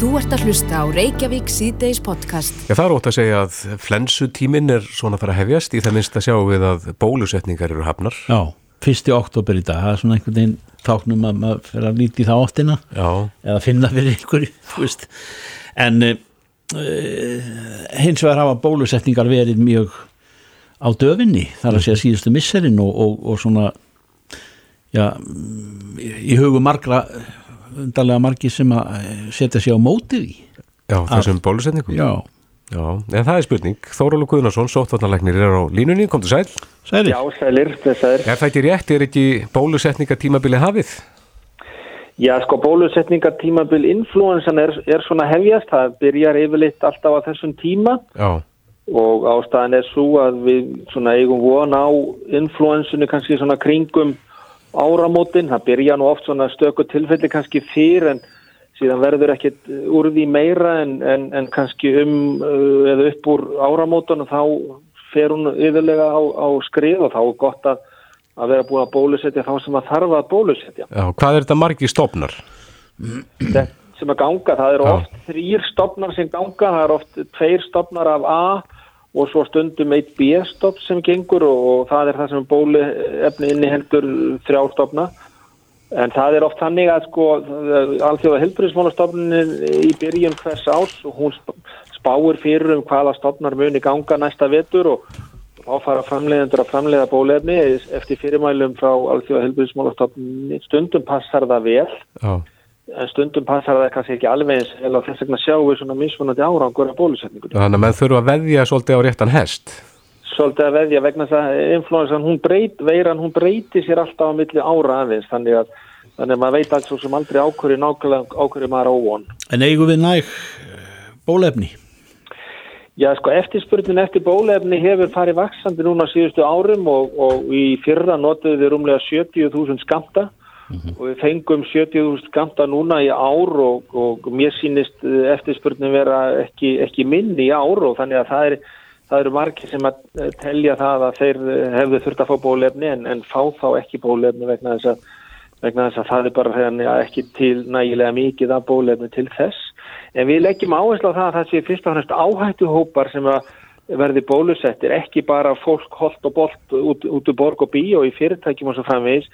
Þú ert að hlusta á Reykjavík síðdeis podcast. Já, það er ótt að segja að flensutíminn er svona að fara að hefjast í það minnst að sjá við að bólusetningar eru hafnar. Já, fyrsti oktober í dag, það er svona einhvern veginn táknum að maður fyrir að líti í það áttina Já, eða finna fyrir einhverju, þú veist. En uh, hins vegar hafa bólusetningar verið mjög á döfinni, þar að segja síðustu misserinn og, og, og svona, já, í hugum margra, undarlega margi sem að setja sig á mótið í. já þessum bólusetningum. Já, Já, en það er spurning. Þórólu Guðnarsson, sóttvarnarleiknir, er á línunni, kom til sæl. særi. Já, sælir, þessar. Er það ekki rétt, er ekki bólusetningatímabili hafið? Já, sko, bólusetningartímabil influensan er, er svona hefjast, það byrjar yfirleitt alltaf á þessum tíma Já, og ástæðan er svo að við svona eigum von á influensunni kannski svona kringum áramótin, það byrja nú oft svona stöku tilfelli kannski fyrr en síðan verður ekkit úr því meira en, en, en kannski um uh, eða upp úr áramótan og þá fer hún yfirlega á, á skrið og þá er gott að, að vera búin að bólusetja þá sem að þarfa að bólusetja. já, hvað er þetta margi stofnar? þetta sem að ganga, það eru oft þrýr stopnar sem ganga, það eru oft tveir stopnar af A og svo stundum eitt B-stopp sem gengur og, og það er það sem bóluefni inni heldur þrjá stopna en það er oft þannig að sko alþjóða helbriðsmálastofnin í byrjun hvers ás og hún sp- spáir fyrir um hvaða stopnar muni ganga næsta vetur og þá fara framleiðendur að framleiða bóluefni eftir fyrirmælum frá alþjóða helbriðsmálastofnin stundum passar það vel. En stundum passar það kannski ekki alveg eins eða þess vegna sjáum við svona mismunandi árangur af bólusetningunni. þannig að menn þurfa að veðja svolítið á réttan hest. Svolítið að veðja vegna þess að influensan, hún breyt, veiran, hún breyti sér alltaf á milli ára aðeins, þannig að þannig að maður veit alls svo sem aldrei ákvöri nákvæmlega ákvöri maður óvon. En eigum við næg eh, bólefni? Já, sko, eftirspurnin eftir bólefni hefur farið vaksandi núna síðustu árum og, og í fyrra notuðu við rúmlega 70.000 skamta og við fengum 70.000 skamta núna í ár og, og mér sýnist eh, eftirspurnin vera ekki, ekki minni í ár og þannig að það er það eru margir sem að eh, telja það að þeir eh, hefðu þurft að fá bólefni en, en fá þá ekki bólefni vegna þess að vegna þess að það er bara ekki til nægilega mikið af bólefni til þess. En við leggjum áherslu á það að það sé fyrst og fremst áhættuhópar sem að verði bólusettir, ekki bara fólk holt og bolt út, út úr borg og bí og í fyrirtækjum og svo framvegis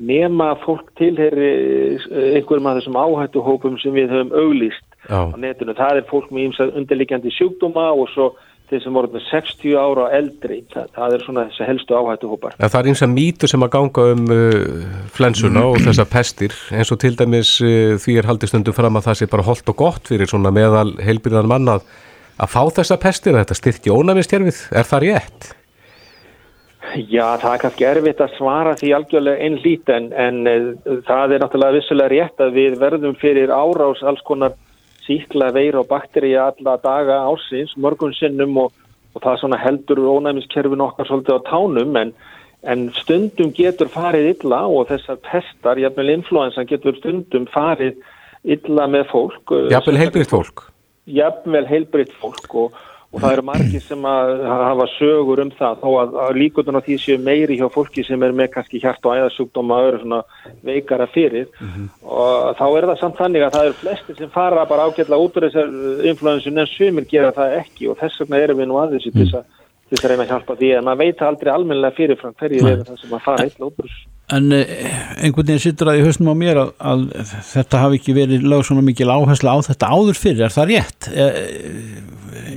nema fólk tilheri eh, einhverjum af þessum áhættuhópum sem við höfum auglýst Já, á netinu. Það er fólk með ímsa undirliggjandi sjúkdóma og svo þeir sem voru með 60 ára og eldri. Það, það er svona þessi helstu áhættuhópar. en það er að mýtu sem að ganga um uh, flensuna og þessar pestir eins og til dæmis uh, því er haldið stundum fram að það sé bara holdt og gott fyrir svona meðal heilbyrðan mann að, fá þessa pestir, að þetta styrki ónæmistjærfið, er það rétt? Já, það er kannski erfitt að svara því algjörlega einn lít en, en uh, það er náttúrulega vissulega rétt að við verðum fyrir árás alls konar síkla veir og bakteri alla daga ásins, mörgum sinnum og, og það svona heldur ónæmiskerfin okkar svolítið á tánum en, en stundum getur farið illa og þessar pestar, jafnvel influensan getur stundum farið illa með fólk. uh, Jafnvel heilbyrðt fólk? jafnvel heilbritt fólk og, og það eru margir sem að hafa sögur um það þó að, að líkundun á því séu meiri hjá fólki sem er með kannski hjart og æðasjúkdóma og eru svona veikara fyrir. Og þá er það samt þannig að það eru flestir sem fara bara ágætlega út úr þessar influensun en sumir gera það ekki. Og þess vegna erum við nú aðeins í þess að til þess að reyna að hjálpa því að maður veit aldrei almennilega fyrirfram hverju er það sem að fara úr þessu. En eh, einhvern veginn sittur að í hausnum á mér að, að þetta hafi ekki verið lög svona mikil áhersla á þetta áður fyrir, er það rétt? Eh,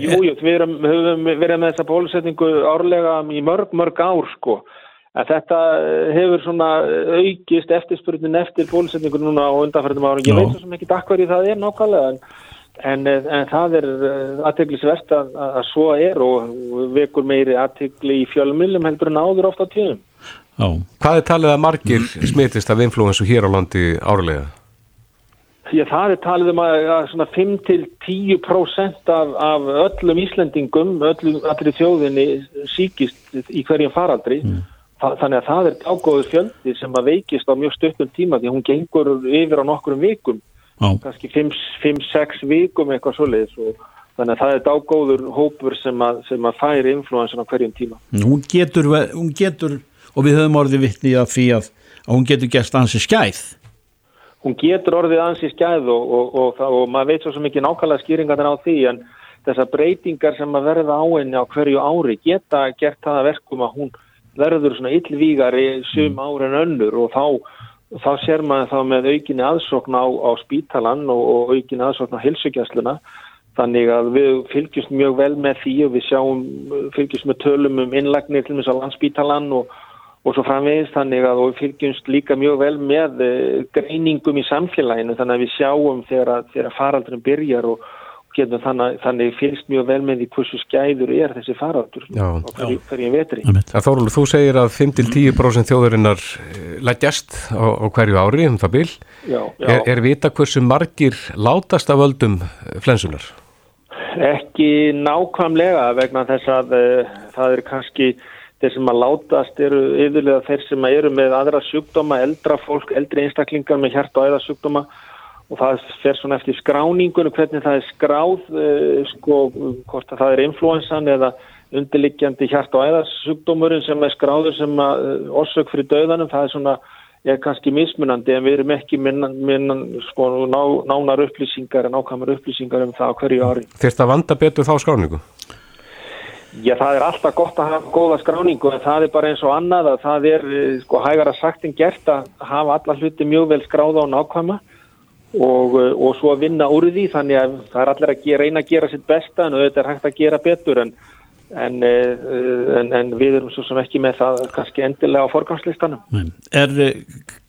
Jú, jú, við erum, höfum verið með þessa bólusetningu árlega í mörg, mörg ár sko. En þetta eh, hefur svona aukist eftirspurnin eftir bólusetningu núna á undanfærtum árum. Ég veit svo sem ekki dakkverju það er nákvæmlega en, en, eh, en það er aðteglisvert að, að svo er og vekur meiri aðtegli í fjölmjölum heldur en áður ofta á tíðum. já, Hvað er talið að margir smitist af influensu hér á landi árlega? Já, það er talið um að, að svona 5-10% af, af öllum Íslendingum, öllum, allir þjóðinni síkist í hverjum faraldri. Þa, þannig að það er ágóður fjöldi sem að veikist á mjög stuttum tíma því hún gengur yfir á nokkrum vikum, kannski 5-6 vikum eitthvað svoleiðis og þannig að það er dágóður hópur sem að, sem að færi influensan á hverjum tíma. hún getur, hún getur og við höfum orðið vittni af því að, að hún getur gerst ansi skæð hún getur orðið ansi skæð og, og, og, og maður veit svo ekki nákvæmlega skýringar á því en þessar breytingar sem að verða á henni á hverju ári geta gert það að verkum að hún verður svona illvígari sum ári en önnur og þá, þá sér maður þá með aukinni aðsókn á, á spítalan og, og aukinni aðsókn á hilsugjastluna þannig að við fylgjumst mjög vel með því og við sjáum, fylgjumst með tölum um innlagnir til þess að landspítalan og, og svo framvegist þannig að og við fylgjumst líka mjög vel með eh, greiningum í samfélaginu. Þannig að við sjáum þegar, þegar faraldurinn byrjar og, getum þannig, þannig fylgst mjög vel með því hversu skæður er þessi faraldur Já. og hverju, vetri. Þórólur, þú segir að 5-10% þjóðurinnar leggjast á, á hverju ári um það bil. Já, já. Er, er vita hversu margir látast af völdum eh, flensunar? Ekki nákvæmlega vegna þess að uh, það er kannski þeir sem að látast eru yfirlega þeir sem eru með aðra sjúkdóma, eldra fólk, eldri einstaklingar með hjart og æða sjúkdóma og það fer svona eftir skráningunum hvernig það er skráð, uh, sko, hvort að það er influensan eða undirliggjandi hjart og æða sjúkdómurinn sem er skráður sem uh, orsök fyrir döðanum, það er svona er kannski mismunandi en við erum ekki minna, minna, sko, ná, nánar upplýsingar en ákvæmur upplýsingar um það hverju ári. Þyrst að vanda betur þá skráningu? Já, það er alltaf gott að hafa góða skráningu en það er bara eins og annað að það er eh, sko hægara sagt en gert að hafa alla hluti mjög vel skráða og nákvæma og, eh, og svo að vinna úr því þannig að það er allir að gera, reyna að gera sitt besta en auðvitað er hægt að gera betur en, en, eh, en, en við erum svo sem ekki með það kannski endilega á forgangslistanum. Er,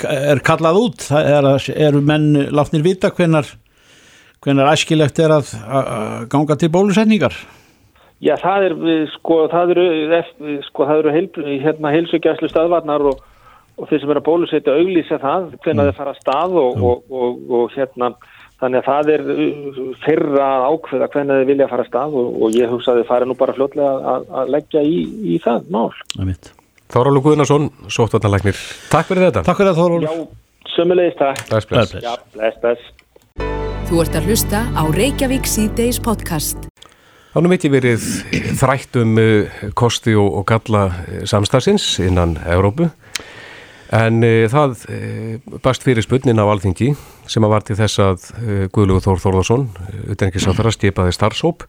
er kallað út? Er, eru menn látnir vita hvenar hvenar æskilegt er að, ganga til bólusetningar? Já, það er eh, sko, það eru, ef- sko, það eru hérna, heilsugjæslu stöðvarnar og, og þeir sem eru að bólusetja auglýsa það, hvernig þeir fara að stað og, og, og, og hérna, þannig að það er uh, þeirra að ákveða hvernig þeir vilja fara að stað og, og ég hugsa að þeir fara nú bara fljótlega að, að leggja í, í það mál. Þórólur Guðnarsson, sóttvarnarlæknir. Takk fyrir þetta. Takk fyrir að Þóról Já, sömulegist það. Bless, bless. Bless. Já, bless, bless. Þú ert að hlusta á Reykjavík síðdeis podcast. Nú mitt ég verið þrætt um uh, kosti og, og galla uh, samstagsins innan Evrópu en uh, það uh, bast fyrir spunnin á alþingi sem að var til þess að uh, Guðlugur Þór Þórðarsson, utenrikiðsáþara, skipaði starfsóp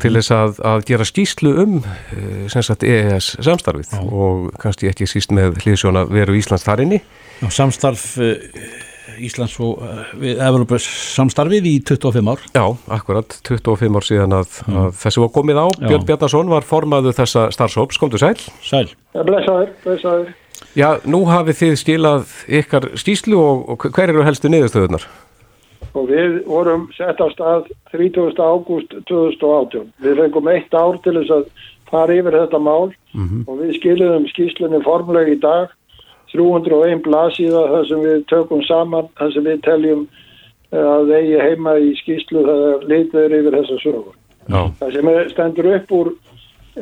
til þess að, að gera skýslu um sem sagt EES samstarfið og kannski ekki síst með hlýðsjóna veru Íslands þar inni. Já, samstarf Íslands og við Evropas samstarfið í 25 ár Já, akkurat, 25 ár síðan að, að þessi var komið á. Já. Björn Bjarnason var formaður þessa starfsóps, komdu sæl. Sæl Blessaður, blessaður. Já, nú hafið þið skilað ykkar skýslu og, og hver eru helstu niðurstöðunar? Og við vorum sett á stað 30. ágúst 2018. Við fengum eitt ár til þess að fara yfir þetta mál og við skiluðum skýslunni formulega í dag 301 blasíða þar sem við tökum saman, þar sem við teljum eh, að eigi heima í skýslu þegar litiður yfir þessa sögur. Já. Það sem stendur upp úr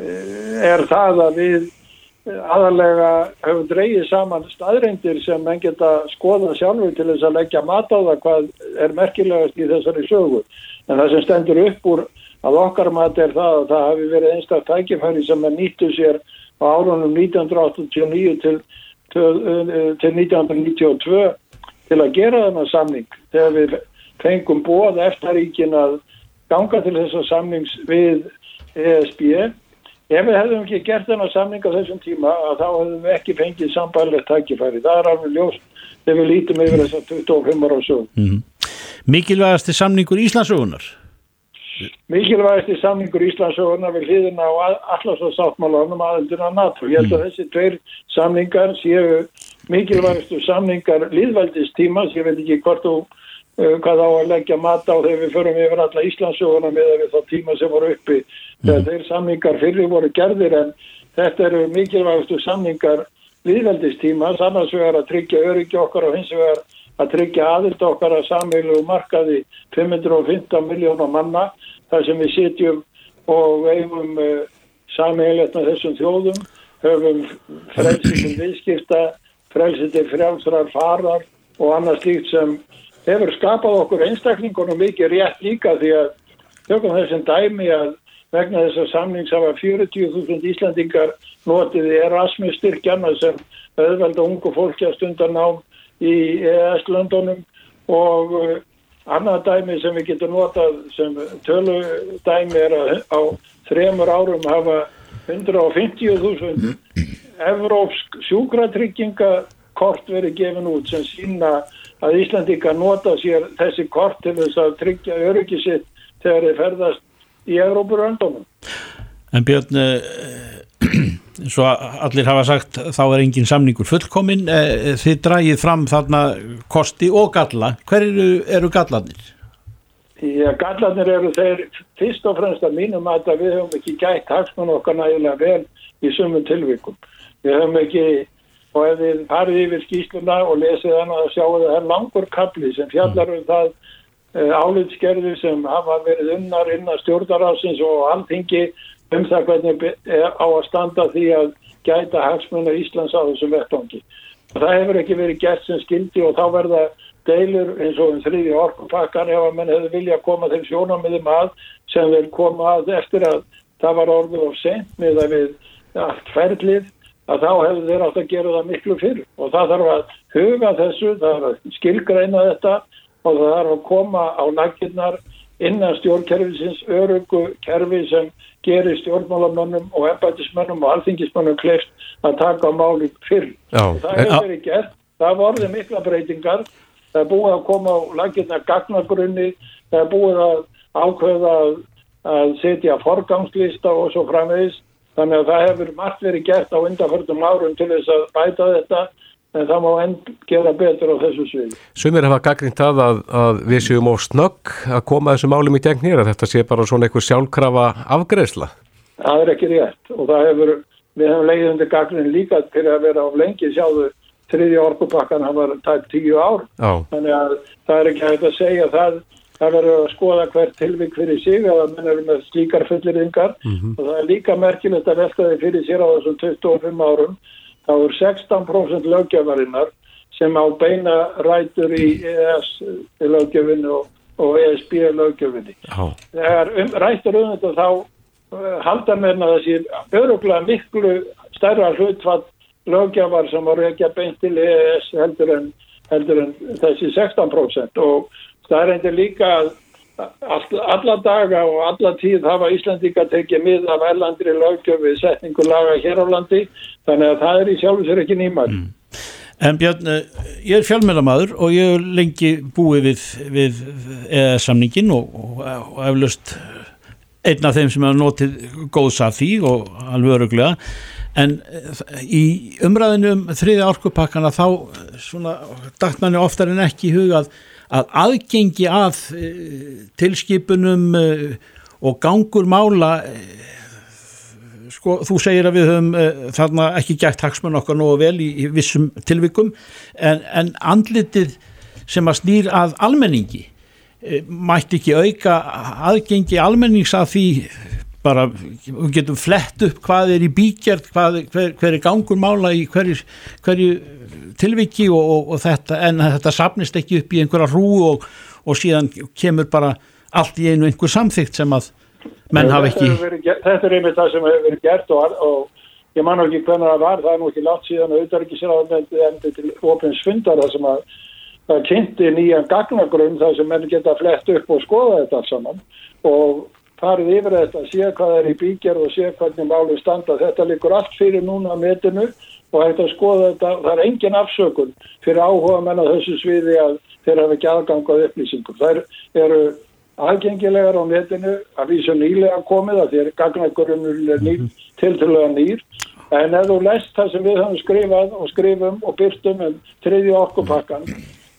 eh, er það að við aðalega höfum dreigið saman staðreindir sem menn geta skoða sjálfur til þess að leggja mat á það hvað er merkilegast í þessari sögu. En það sem stendur upp úr að okkar mat er það að það hafi verið einstak tækifæri sem er nýttu sér á árunum 1989 til, til, til 1992 til að gera þennan samning þegar við fengum bóð eftaríkin að ganga til þessa samnings við ESB ef við hefðum ekki gert þennan samning á þessum tíma að þá hefðum við ekki fengið sambæðilegt tækifæri það er alveg ljóst þegar við lítum yfir þessar 25 ára sögum mm. Mikilvægasti samningur Íslandsögunar mikilvægasti samningur Íslandsögurna við hliðina á allarstáttmálanum aðeldina NATO. Ég held að þessi tveir samningar séu mikilvægastu samningar líðvældistíma, ég veit ekki hvort þú hvað á að leggja mat á þegar við förum yfir alla Íslandsögurna með við þá tíma sem voru uppi. Þegar þeir samningar fyrir voru gerðir en þetta eru mikilvægastu samningar líðvældistíma, annars vegar að tryggja öryggi okkar og hins vegar að tryggja aðild okkar að sameilu markaði 515 miljónar manna þar sem við sitjum og eigum uh, sameilegt með þessum þjóðum, höfum frelsi til viðskipta, frelsi til frjálsrar farar og annað slíkt sem hefur skapað okkur einstaklingunum mikið rétt líka því að tökum þessum dæmi að vegna þess að samnings hafa 40.000 Íslandingar notið Erasmus styrkjana sem auðvelda ungu fólki að stundar nám í ES-löndunum og uh, annað dæmi sem við getum notað sem tölu dæmi er að á þremur árum hafa 150.000 evrópsk sjúkratrygginga-kort verið gefin út sem sína að Íslandika nota sér þessi kort til þess að tryggja öryggi sitt þegar þeir ferðast í Evrópuröndunum. En Björn, eh, svo allir hafa sagt þá er engin samningur fullkomin, eh, þið dragið fram þarna kosti og galla. Hver eru, eru gallanir? Já, gallanir eru þeir fyrst og fremst að mínum að við höfum ekki gætt hagsmann okkar nægilega vel í sumum tilvikum. Við höfum ekki, og ef við farið yfir skýsluna og lesið hann að sjá að það er langur kapli sem fjallar um það uh, álitskerfi sem hafa verið unnar innan stjórnarásins og alþingi um það hvernig á að standa því að gæta hagsmunna Íslands á þessum vettvangi. Það hefur ekki verið gert sem skildi og þá verða deilur eins og um þriði orkupakkan ef að menn hefði vilja að koma þeim sjónamiðum að sem þeir koma að eftir að það var orðið of sent með að við allt ferlið að þá hefðu þeir átt að gera það miklu fyrr. Og það þarf að huga þessu, það þarf að skilgreina þetta og það þarf að koma á laginnar innan stjórnkerfisins örugu kerfi sem gerir stjórnmálamönnum og embætismönnum og alþingismönnum kleft að taka máli fyrr. Já, það hefur verið gert, það vorði mikla breytingar, það er búið að koma á laginnar gagnagrunni, það er búið að ákveða að, setja forgangslista og svo framvegis, þannig að það hefur margt verið gert á undanförnum árum til þess að bæta þetta en það má enn gera betur á þessu sviði. Sumir hafa gaggrínt það að, að við séum á snögg að koma þessum málum í gegn hér að þetta sé bara svona einhver sjálfkrafa afgreðsla. Það er ekki rétt og það hefur, við hefum leiðið undir gaggrin líka til að vera á lengi sjáðu þriðja orkupakkan, hann var tætt tíu ár, Já, þannig að það er ekki hægt að segja það, það verður að skoða hvert tilvík fyrir sig að menn eru með slíkar fullirðingar og það er líka merkilegt að velta því fyrir sér á þessum 25 árum, þá er 16% löggefarinnar sem á beina rætur í ES löggefinu og, og ESB löggefinu. já, Þegar um, rættur um þetta þá uh, halda meðan að þessi öruglega miklu stærra hlutfatt lögjafar sem ekki að beint til EES heldur en, heldur en þessi 16% og það er endur líka að all, alla daga og alla tíð hafa Íslandika tekið mið af erlandri lögjöf við setningu laga hér á landi þannig að það er í sjálfu sér ekki nýmæl. En Björn, eh, ég er fjölmjölamæður og ég hef lengi búið við, við EES-samningin og, og, og eflaust einn af þeim sem hefur notið góðs af því og alveg öruglega en eh, í umræðinu um þriði orkupakkana þá eh, svona dagt manni oftar en ekki í huga að, að aðgengi að e, tilskipunum e, og gangur mála e, sko, þú segir að við höfum þarna ekki gætt hagsmenn okkar nógu vel í, í vissum tilvikum en, en andlitið sem að snýr að almenningi mætti ekki auka aðgengi almennings að því bara, við getum flett upp hvað er í bíkjart, hvað, hver, hver er gangur mála í hverju, hverju tilviki og, og, og þetta en þetta sapnist ekki upp í einhverja rú og, og síðan kemur bara allt í einu einhver samþygt sem að menn hafa ekki verið Þetta er einmitt það sem hefur verið gert og, og ég man ekki hvernig það var, það er nú ekki látt síðan að auðvitað ekki sér að endi til opins fundar það sem að það kynnti nýjan gagnagrunn þar sem menn geta flett upp og skoða þetta allt saman og farið yfir þetta, sé hvað er í bíkjar og sé hvernig máli standa. Þetta likur allt fyrir núna á netinu og hægt að skoða þetta, það er engin afsökun fyrir áhuga menn á þessu sviði að þeir hafa ekki aðgang á upplýsingum. Það eru aðgengilegar á netinu að vísa nýlega komið að því að gagnagrunnur er nýr, tiltölulega nýr en ef þú lest það sem við höfum skrifað og skrifum og byrtum um þriðju orkupakkan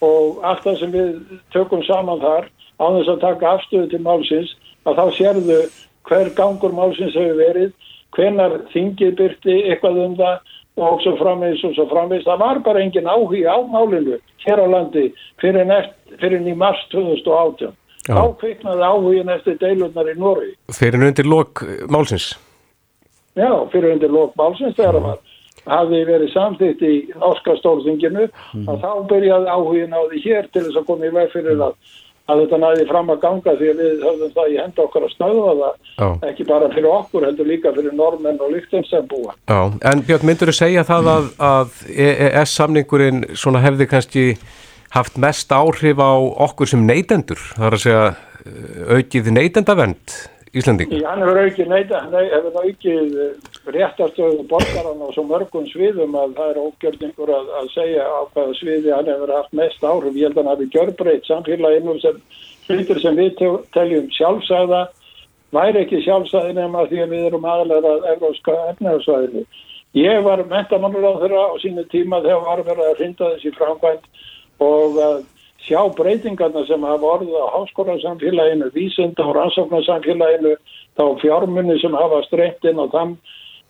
og allt það sem við tökum saman þar á þess að taka afstöðu til málsins að þá sérðu hver gangur málsins hefur verið hvenar þingið byrti eitthvað um það og svo framvegis og svo framvegis. Það var bara engin áhuga á málinu hér á landi fyrir, neft, fyrir í mars 2018 Já. þá kviknaði áhugin eftir deilurnar í Nóri fyrir undir lok eh, málsins. já, fyrir undir lók málsins þegar það var hafði verið samþýtt í norska stórþinginu að þá byrjaði áhugin á því hér til þess að koma í veg fyrir að, að þetta næði fram að ganga því að við höfðum það í henda okkar að stöða það Já. ekki bara fyrir okkur, heldur líka fyrir normenn og líktinsembúa. Já, en Björn, myndur þú segja það að, að EES-samningurinn svona hefði kannski haft mest áhrif á okkur sem neytendur, það er að segja aukið neytendavend Íslanding? Já, hann hefur aukið hefur aukið réttastöðu borgaran og svo mörgum sviðum að það er ógjörningur að, að segja á hvaða sviði hann hefur haft mest áhrif. Ég held að hann hafi gjörbreytt samfélaginu sem hlutur sem við teljum sjálfsæða væri ekki sjálfsæði nema því að við erum aðlæra evróska efnaðarsvæðinu. Ég var mentamannur á þeirra á sínu tíma þegar var verið að rinda þessi framkvæmt og að sjá breytingarna sem hafa orðið á háskólasamfélaginu, vísinda og rannsóknarsamfélaginu, þá fjármunni sem hafa streymt inn á þann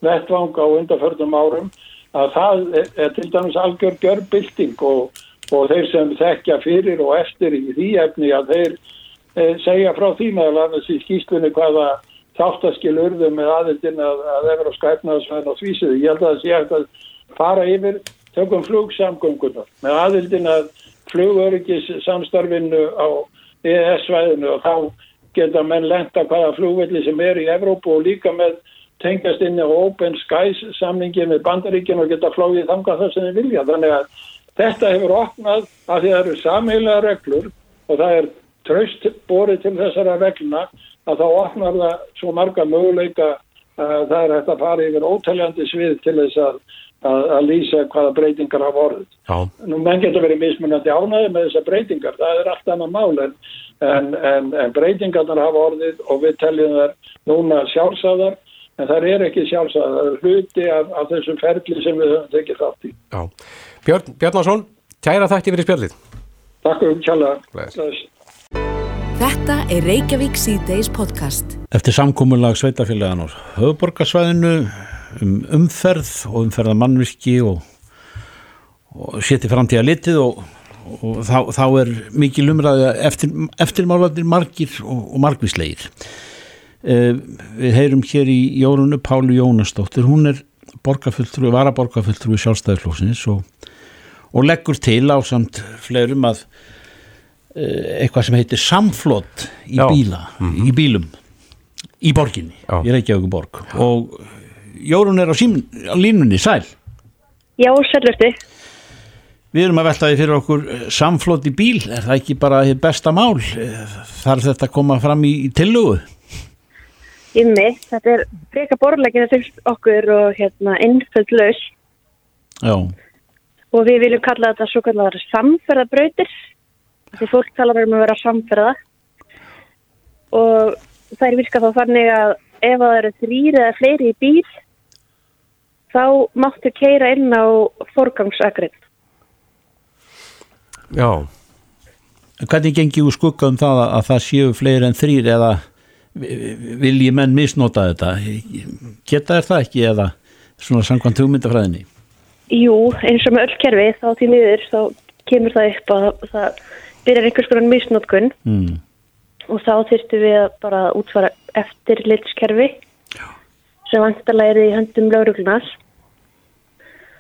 vettvang á undarförnum árum, að það er, er til dæmis algjör görbilding og, og þeir sem þekkja fyrir og eftir í því efni að þeir e, segja frá því meðal annars í skýstunni hvaða þáttaskil urðu með aðildin að, að efra skæfnaðsvæðin og þvísið. Ég held að það sé að fara yfir tökum flugsamgöngunar með aðildin að flugöryggis samstarfinu á EES-svæðinu og þá geta menn lenda hvaða flugvelli sem er í Evrópu og líka með tengast inn á Open Skies samningi með bandaríkinu og geta flóið þanga það sem þið vilja. Þannig að þetta hefur opnað að það eru samheila reglur og það er tröst borið til þessara regluna að þá opnar það svo marga möguleika að það er hægt að fara yfir ótaljandi svið til þess að að, að lýsa hvaða breytingar hafa orðið. Já. Nú menn getur verið mismunandi ánæði með þessar breytingar, það er allt annað mál en, en, en, en breytingarnar hafa orðið og við teljum þær núna sjálfsagðar en það er ekki sjálfsagðar, það er hluti af, af þessum ferli sem við höfum tekið þátt í. Já. Björn Bjarnason, kæra þætti fyrir spjallið. Takk um kjalla. Þetta er Reykjavík C-Days podcast. Eftir samkómulag sveitafélagan á höfuborgarsvæðinu um umferð og umferða mannvirki og, og seti framtíða litið og, og þá, þá er mikil umræði eftir, eftirmálandir margir og, og margvíslegir. Eh, við heyrum hér í Jórunu Pálu Jónastóttir hún er borgarfulltrúi, varaborgarfulltrúi sjálfstæðarflóksins og leggur til á samt fleirum að eh, eitthvað sem heitir samflott í bíla, mm -hmm. í bílum í borginni, Já. í Reykjavík borg og Jórun er á, sím, á línunni, sæl Já, sællusti. Við erum að velta því fyrir okkur eh, samflót í bíl, er það ekki bara besta mál? Eh, Þarf þetta að koma fram í, í tillugu? Ymmi, þetta er freka borðleginn fyrir okkur og hérna innföld laus Já, og við viljum kalla þetta svo kallar samferðabrautir því fólk talar um að vera samferða og það er virka þá þannig að ef það eru þrýr eða fleiri í bíl þá máttu keira inn á forgangsakrið. Já, hvernig gengi úr skugga um það að, að það séu fleiri en þrýr eða vilji menn misnota þetta? Geta er það ekki eða svona samkvæmt hugmyndafræðinni? Jú, eins og með öll kerfi þá til miður þá kemur það upp að það byrjar einhvers konar misnótkun Mm. og þá þurftum við að bara útfara eftirlitskerfi sem vantarlega er í höndum lauruglunar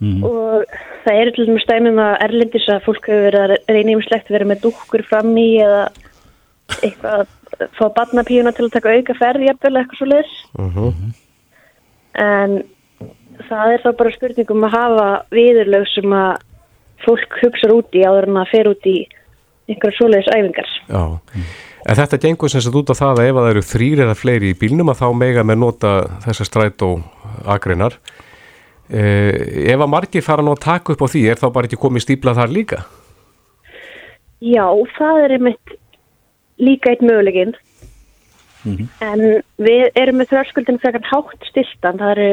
Mm. og það er til dæmis dæmum að erlendis að fólk hefur verið að að vera með dúkkur fram í eða eitthvað að fá barnapíuna til að taka auka ferð jafnvel eitthvað svo leiðis en það er þá bara spurningum að hafa viðurlög sem að fólk hugsar út í áður en að fer út í einhverja svoleiðis æfingar já. En þetta gengur sem sagt út á það að ef að það eru þrýr eða fleiri í bílnum að þá mega með nota þessa strætó Eh, ef að margir fara nú að taka upp á því, er þá bara ekki komið stípla þar líka? Já, það er einmitt líka eitt möguleginn en við erum með þröskuldin frekar hátt stiltan. Það eru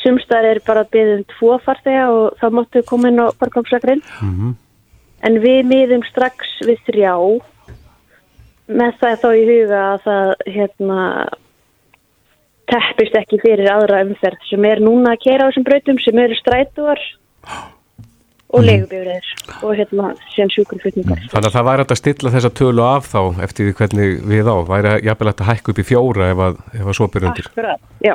sumstaðar er bara að byggja um tvo farþega og þá máttu koma inn á parkvámslegrinn en við miðum strax við þrjá. Með það þá í huga að það hérna teppist ekki fyrir aðra umferð sem er núna að kera á þessum brautum sem eru strætóar og legubifriðir og hérna síðan sjúkurflutningar. Þannig að það væri að stilla þessa tölu af þá eftir því hvernig við á. Væri jafnvel að hækka upp í fjóra ef að, ef að svo byrja undir. Akkurat, já.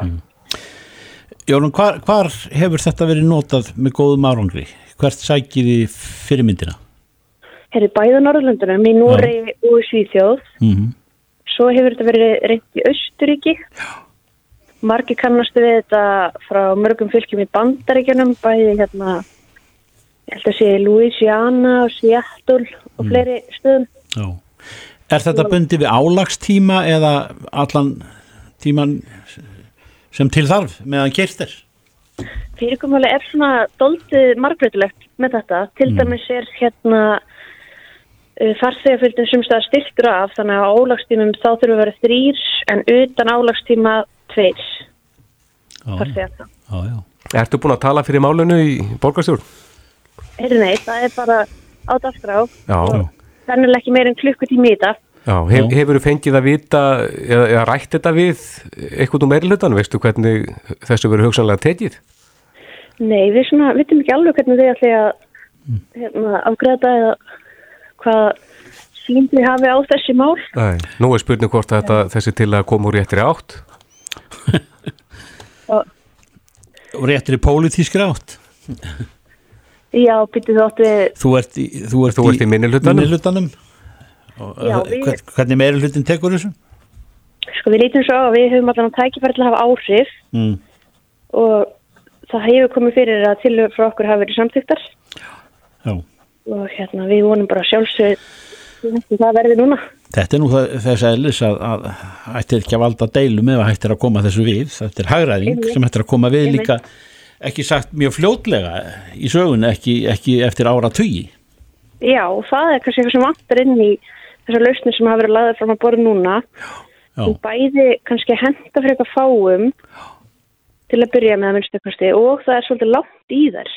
Jórun, hvar, hvar hefur þetta verið notað með góðum árangri? Hvert sækir í fyrirmyndina? Herri bæða Norðurlöndunum í Núri og í Svíþjóð. Mm Svo hefur þetta verið reynd í Östuríki. Margi kannastu við þetta frá mörgum fylgjum í Bandaríkjunum, bæði hérna ég held að sé Louisiana og Seattle og fleiri stöðum. Já. Er þetta bundið við álagstíma eða allan tíman sem til þarf meðan kert er? Fyrirkomulega er svona doldið margbreytilegt með þetta. Til dæmis er hérna uh, farþegafjöldin sem staðar styrktur af þannig að álagstímum þá þurfum að vera þrýr en utan álagstíma tveir. Ertu búin að tala fyrir málinu í borgarstjórn? Nei, það er bara á dagskrá. Já, Þannig ekki meir en klukkutími í þetta. já. Hef, hefur þú fengið að vita eða, eða rætt þetta við eitthvað úr meirilutan, veistu hvernig þessu verður hugsanlega tekið? Nei, við svona, vitum ekki alveg hvernig þið ætli að hérna, afgræða eða hvað sín þið hafi á þessi mál. Nei. Nú er spurning hvort að þetta, þessi til að koma úr réttri átt. Og, Og réttir í pólitískri átt. já, byrju þú áttu við, Þú ert í, þú ert Þú ert í minnihlutanum. minnihlutanum. Og, Já, uh, við- hvern- Hvernig meiri hlutin tekur þessu? sko við lítum svo að við höfum allan að tækifæri til að hafa áhrif Mm. og það hefur komið fyrir að tilhör frá okkur hafi verið samþyktar Já. og hérna við vonum bara sjálfsög það verði núna. Þetta er nú þess að, að ættir ekki að valda deilum ef að hættir að koma þessu við. Þetta er hagræðing Einmitt. sem hættir að koma við líka ekki sagt mjög fljótlega í sögun, ekki, ekki eftir ára tugi. Já, það er kannski eitthvað sem vantar inn í þessar lausnir sem hafa verið laðið fram að borða núna Já, bæði kannski henda fyrir eitthvað fáum til að byrja með að minnstu kosti og það er svolítið langt í þær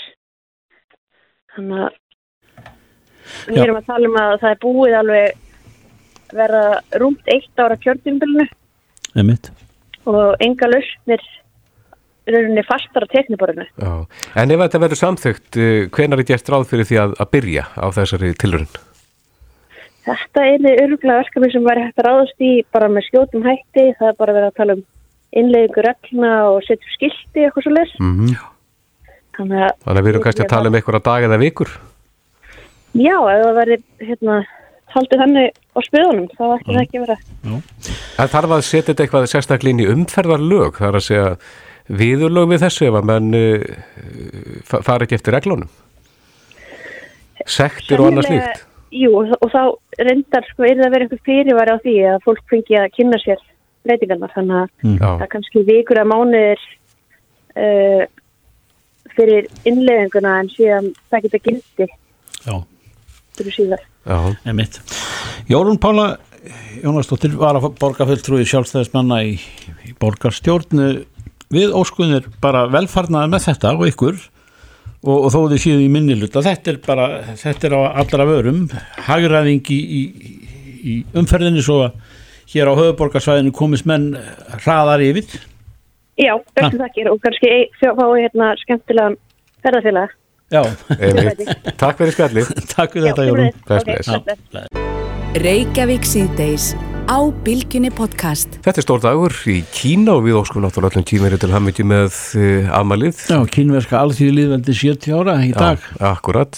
þannig að við Já. erum að tala um að það er búið alveg vera rúmt eitt ára kjörnumbilinu einmitt. og enga lausnir rauninni fastar á tekniborinu Já. En ef þetta verður samþygt, hvenar er gert ráð fyrir því að, að byrja á þessari tilrun? Þetta er þið öruglega verkefni sem væri hægt að ráðast í bara með skjótum hætti það er bara verið að tala um innleiðingu regluna og setja upp skilti eitthvað svo les Mm -hmm. þannig að Þannig að við erum kannski að tala um einhverja dag eða vikur. Já, ef það verði hérna, haldið þannig á spöðunum þá ætti það ekki vera Það þarf að setja þetta eitthvað sérstaklega inn í umferðarlög, það er að segja viðurlög við þessu ef að menn uh, fara ekki eftir reglunum. Sektir og annað Sennilega- slíkt. Jú, og, og þá reyndar sko er það að vera eitthvað fyrirværi á því að fólk fengi að kynna sér breytingarnar þannig að það Já, er kannski vikur að mánuðir uh, fyrir innleiðinguna en síðan það geta gildi Já, fyrir síðar. Jórun Pála Jónasdóttir var að borga fulltrúi sjálfstæðismanna í, í borgarstjórnu við óskunir bara velfarnaði með þetta og ykkur og, og þó þið síðan í minniluta þetta er bara, þetta er á allra vörum. Hagræðing í, í, í umferðinni svo að hér á höfuborgarsvæðinu komist menn hraðar yfir. Já, bestu þakkir og kannski fá hérna skemmtilegan ferðarfélag. Takk fyrir spjallið. takk fyrir þetta bless. Reykjavík síðdeis á Bilginni podcast. Þetta er stór dagur í Kína og við óskum náttúrulega öllum tímeri til hammiti með uh, amalið. Já, kínverska alþjóði líðveldi 70 ára í dag Já, akkurat.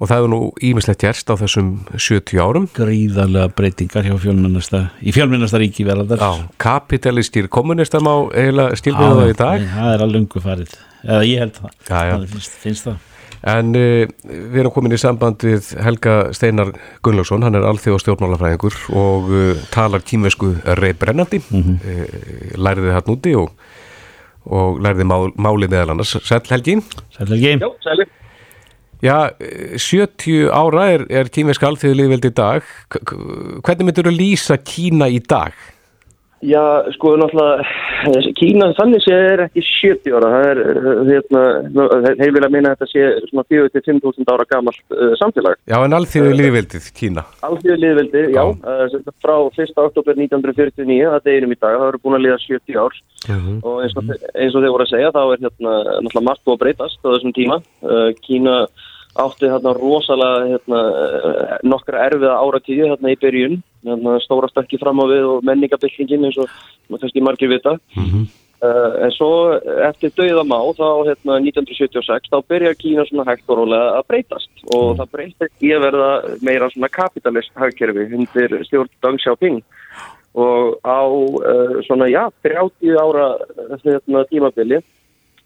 Og það hefur nú ímislegt gerst á þessum 70 árum. gríðarlega breytingar hjá fjölmennasta í fjölmennasta ríki verðar Já, kapitalistír kommunistar má eiginlega skilbyrða það í dag. það er að lungu farið eða ég held það, Já, já. það finnst, finnst það En uh, við erum komin í samband við Helga Steinar Gunnlaugsson, hann er alþjóð stjórnmálafræðingur og uh, talar kýmvesku reybrennandi, mm -hmm. læriði hann úti og, og læriði mál, máli meðal annars. Sæll Helgi? Sælhelgi, Já, sæli. Já, eh, 70 ára er, er kýmveska alþjóðu liðveldi í dag. Hvernig myndur þú lýsa Kína í dag? Já, sko, náttúrulega, Kína þannig sé er ekki 70 ára, það er, uh, hérna, þeir vilja meina að þetta sé svona 4-5.000 ára gamalt uh, samfélag. Já, en alþjóðu liðveldið Kína. Alþjóðu liðveldi, já, Já. uh, frá 1. oktober 1949, það deginum í dag, það eru búin að liða 70 ár og eins og, eins og þeir voru að segja, þá er hérna náttúrulega margt búið að breytast á þessum tíma. Uh, Kína átti hérna rosalega hérna, uh, nokkra erfiða áratíði hérna í byrjun, hérna stóra stökki fram á við og menningabildingin eins og maður kannski margir vita. Mhm. Uh, en svo eftir dauðamá þá hérna 1976 þá byrjar Kína svona hægt og rólega að breytast og það breytist í að verða meira svona kapitalist hagkerfi undir stjórn Deng Xiaoping og á uh, svona já 30 ára hérna, tímabili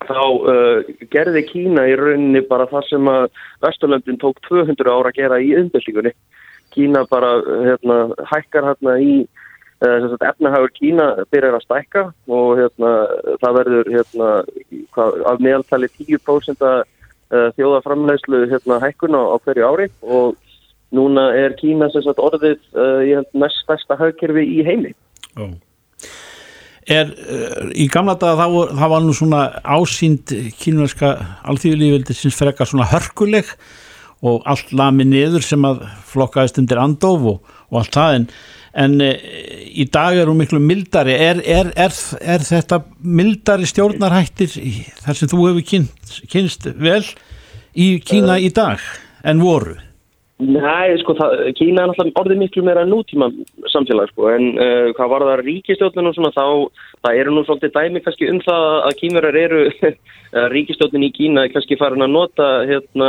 þá uh, gerði Kína í rauninni bara það sem að Vesturlöndin tók 200 ára að gera í umbyltingunni. Kína bara hérna, hækkar hérna í uh, efnahagur Kína byrjar að stækka og hérna, það verður hérna, hvað, af meðaltali 10% að uh, þjóðaframlegslu hérna, hækkun á, hverju ári og núna er Kína sagt, orðið mest stærsta hagkerfi í heimi. Ó. Er, uh, í gamla daga þá, þá var nú svona ásýnd kínverska alþjóðlífildi sem frekar svona hörkuleg og allt lami niður sem að flokkaðist undir andof og, og allt það en, en e, í dag er hún miklu mildari er, er, er þetta mildari stjórnarhættir þar sem þú hefur kynst, kynst vel í Kína uh, í dag en voru? Nei, sko, það, Kína er náttúrulega orðið miklu meira nútíma samfélag, sko, en uh, hvað var það ríkistjóðnum og svona, þá, það eru nú svolítið dæmi kannski um það að kímurar eru, ríkistjóðnin í Kína er kannski farin að nota, hérna,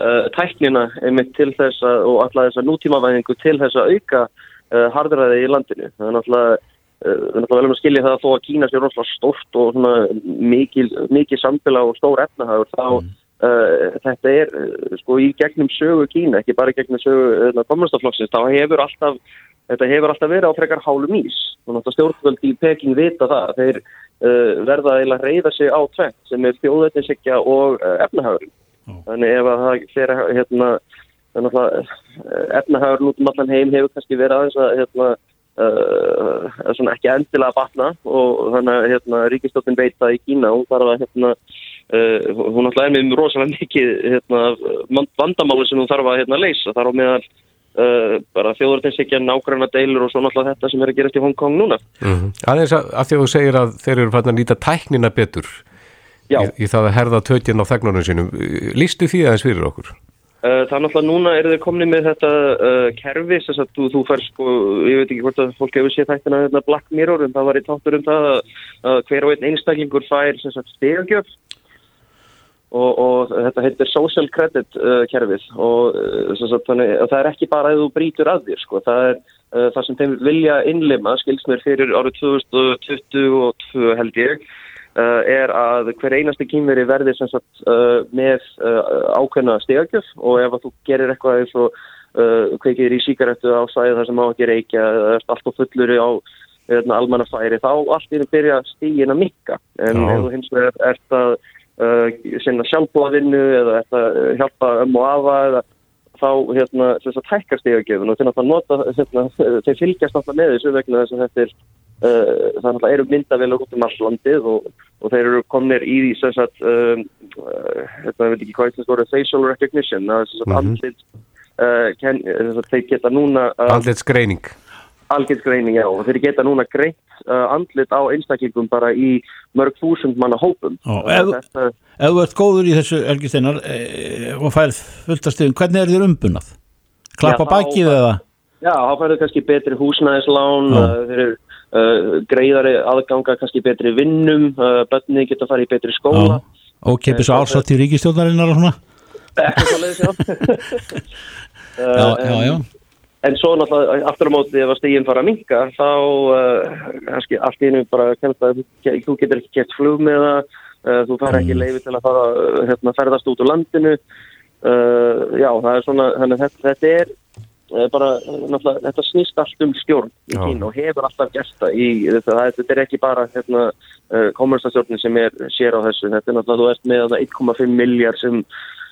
uh, tæknina einmitt til þess að, og alltaf þessa nútímavæðingu til þess að auka uh, harduræði í landinu. Það er náttúrulega, við erum náttúrulega vel um að skilja það að þó að Kína sé rosalega stórt og svona mikil, mikil samfélag og stór efnahagur, þá mm Uh, þetta er uh, sko í gegnum sögu Kína, ekki bara gegnum sögu uh, kommunistaflokksins, þá hefur alltaf þetta hefur alltaf verið á frekar hálum ís. Og náttúrulega stjórnvöldi í Peking vita það þeir verða að reyða sig á tveit sem er þjóðættinsykja og efnahagur oh. þannig ef að það fer hérna, efnahagur út um allan heim hefur kannski verið aðeins að hérna, ekki endilega batna. Og þannig að hérna, ríkistjóttin veit það í Kína og þarf að hérna Uh, hún alltaf er með rosalega mikið hérna, vandamáli sem hún þarf að hérna, leysa. Þar á meðal uh, bara þjóðurteinsíkja nákvæmna deilur og svo náttúrulega þetta sem er að gerast í Hongkong núna. Mm -hmm. Aðeins að, að því að þú segir að þeir eru fann að nýta tæknina betur í, í það að herða tötjinn á þegnunum sínum. Lístu því aðeins fyrir okkur? Uh, það er náttúrulega núna er þau komni með þetta kerfi þess að þú, þú fær sko, ég veit ekki hvort að fólk hefur séð þættina hérna, Black Mirror en það var í tátur um það að hver og Og, og þetta heitir social credit uh, kerfið. Og uh, þannig, það er ekki bara að þú brítur að þér sko. það er uh, það sem þeim vilja innlima skilsmér fyrir árið 2022 held ég uh, er að hver einasti kýmveri verði sagt, uh, með uh, ákveðna stegagjöf og ef þú gerir eitthvað eins og kveikir í síkaretu á sæði þar sem á ekki reykja allt og fullur á hérna, almannafæri þá allt er að byrja stígin að mikka. En ef þú hins vegar ert að sinna sjálfbóðavinnu eða uh, hjálpa um og afa eða þá hérna þess að tækka stíðagjöfun og þeir, nota, hérna, þeir fylgjast alltaf með þessu vegna þess að þetta er uh, það eru myndavelur út um all landið og, og þeir eru komnir í því sem sagt um, uh, hérna veit ekki hvað það er facial recognition það er sem sagt mm -hmm. andlit uh, ken, þeir geta núna andlitsgreining algjörðsgreining, já, og þeir geta núna greitt uh, andlit á einstaklingum bara í mörg þúsund manna hópum. Ef þú ert góður í þessu Elgisteinar e, og færð fulltastegum, hvernig er þér umbunað? Klappa bakið eða? Já, þá færðu kannski betri húsnæðislán uh, þeir eru uh, greiðari aðganga kannski betri vinnum uh, bönni geta farið í betri skóla. Og kepis uh, ásátt í ríkistjóðnarinnar og svona? Ekkert að leiðis, já. Já, já, já En svo náttúrulega aftur á móti ef að stíginn fara að minka þá uh, allt í einu bara að þú getur ekki gett flug með það, uh, þú fara ekki mm. leiði til að fara uh, hérna, ferðast út úr landinu. Uh, já, það er svona, þannig þetta, þetta er bara, náttúrulega, þetta snýst allt um stjórn í kín og hefur alltaf það í, þetta, þetta er ekki bara hérna, kommerstastjórnin sem er sér á þessu, þetta er náttúrulega, þú ert með 1,5 miljard sem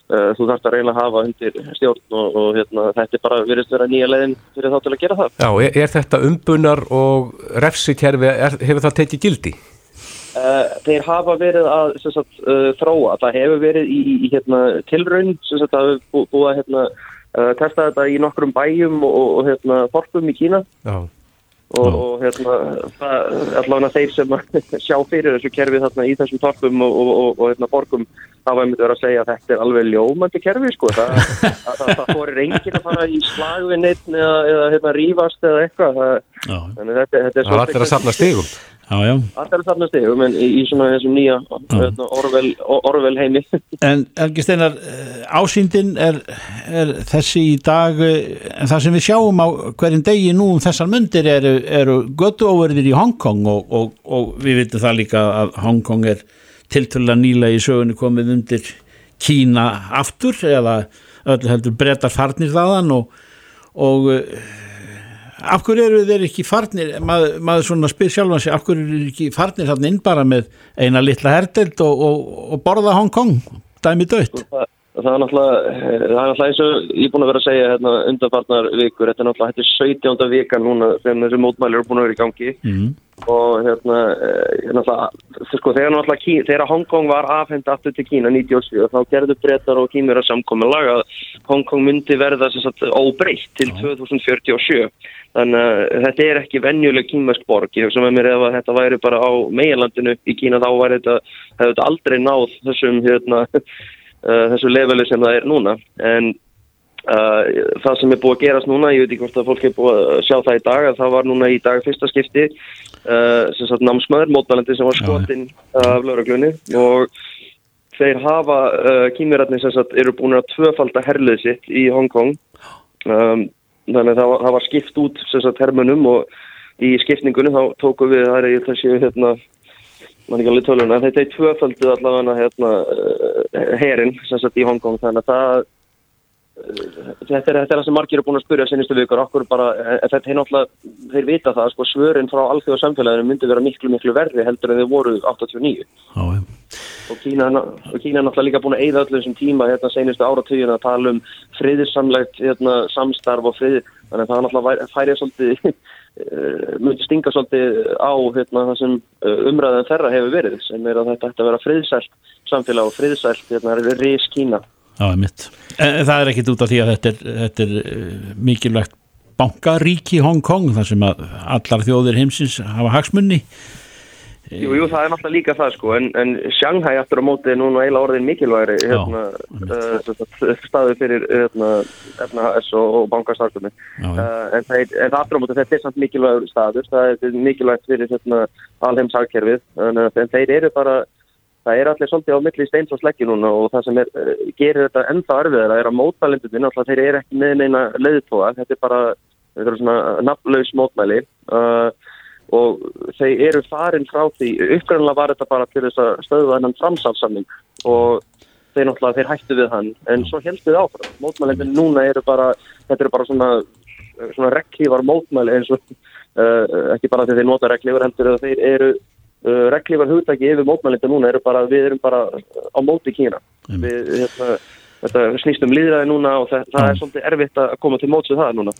þú þarfst að reyna að hafa undir stjórn og, og hérna, þetta er bara verið að vera nýja leiðin fyrir þá til að gera það. Já, er, er þetta umbunar og refsitjærfi, hefur það tekið gildi? Uh, þeir hafa verið að sagt, uh, þróa, það hefur verið í, í hérna, tilraun, sagt, það hefur búið að hérna, testa þetta í nokkrum bæjum og, og hérna, forpum í Kína. Já og, og hérna, allavega þeir sem sjá fyrir þessu kerfi þarna í þessum torpum og, og, og hérna, borgum þá var mér að segja að þetta er alveg ljómandi kerfi sko, það, það, það, það fórir enginn að fara í slagvinni eða, eða hérna, rífast eða eitthvað. Þannig þetta, þetta er svo allir að safna stegum allir að safna stegum en í, í svona þessum nýja hérna, orvel heimi. En Elgi Steinar eh, ásýndin er, er þessi í dag eh, en það sem við sjáum á hverjum degi nú um þessar myndir eru, eru göttuóverðir í Hongkong og, og, og við vitum það líka að Hongkong er tiltölulega nýlega í sögunni komið undir Kína aftur eða öllu heldur brettar farnir þaðan og, og uh, af hverju eru þeir ekki farnir maður, maður svona spyr sjálfan sig af hverju eru þeir ekki farnir þarna inn bara með eina litla herdeld og, og, og borða Hong Kong dæmi dött það, það það er náttúrulega eins og ég er búin að vera að segja hérna, undanfarnar vikur, þetta er náttúrulega þetta er 17. vika núna þegar þessi mótmæli eru búin að vera í gangi mm. og hérna eh, náttúrulega, sko, þegar náttúrulega þegar Hong Kong var afhend aftur til Kína 97 þá gerðu breytar og kýmur að samkomin að Hong Kong myndi verða sagt, óbreytt til 2047 þannig að þetta er ekki venjuleg kýmæsk borg, ég hef sem að mér ef að þetta væri bara á meilandinu í Kína þá væri þetta, þetta aldrei náð þessum hérna uh, þessu leveli sem það er núna. En uh, það sem er búið að gerast núna, ég veit ekki hvort að fólk er búið að sjá það í dag, að það var núna í dag fyrsta skipti uh, sem sagt námsmaður, mótmælandi sem var skotinn af lauruglunni og þeir hafa, kýmirarnir sem sagt eru búin að tvöfalda herlið sitt í Hong Kong. Um, þannig að það það var skipt út sem sagt hermunum og í skipningunum þá tóku við, það er þessi hérna mann ekki alveg töluna, þetta er tvöfaldið allavega hérna herin sem sagt í Hongkong þannig að það þetta er, þetta er það sem margir eru búin að spyrja senastu vikur, okkur bara þetta er náttúrulega, þeir vita það sko svörin frá alþjóða samfélaginu myndi vera miklu miklu verri heldur en þeir voru 89 Já, og Kína, og Kína er náttúrulega líka búin að eigða öllu þessum tíma hérna senastu áratögin að tala um friðissamlegt hérna, samstarf og frið þannig að það náttúrulega færið svolítið myndi stinga svolítið á hérna, það sem umræðan þeirra hefur verið sem er að þetta ætti að vera friðsælt samfélag og friðsælt hérna, ris Kína Já, það er ekkit út af því að þetta er, þetta er uh, mikilvægt bankaríki í Hong Kong þar sem allar þjóðir heimsins hafa hagsmunni. Jú, jú, það er náttúrulega líka það sko, en, en Shanghai aftur á móti er núna eiginlega orðin mikilvægri hérna, uh, staðu fyrir hérna, FNHS og, og bankastarkunni. Uh, en, það, en það aftur á móti þetta er samt mikilvægur staður, það er mikilvægt fyrir hérna, alheimsagkerfið, en, en þeir eru bara það er allir svolítið á milli steins og sleggi núna og það sem er, gerir þetta ennþá erfiðara er að mótmælindunni, náttúrulega þeir eru ekki með neina leiðtóa, þetta er bara þetta er svona nafnlaus mótmæli. Uh, og þeir eru farin frá því, uppgrannlega var þetta bara til þess að stöðva hennan framsáfsamning og þeir náttúrulega, þeir hættu við hann. En svo helstu þið áfram, mótmælindunni núna eru bara, þetta eru bara svona svona reglívar mótmæli eins og uh, ekki bara þegar þeir nota reglívar heldur þeir eru uh, reglífar hugtæki yfir mótmælinda núna eru bara, við erum bara á móti Kína. Við, hérna, þetta snýst um líðræði núna og það, það er svolítið erfitt að koma til mótsuð það núna.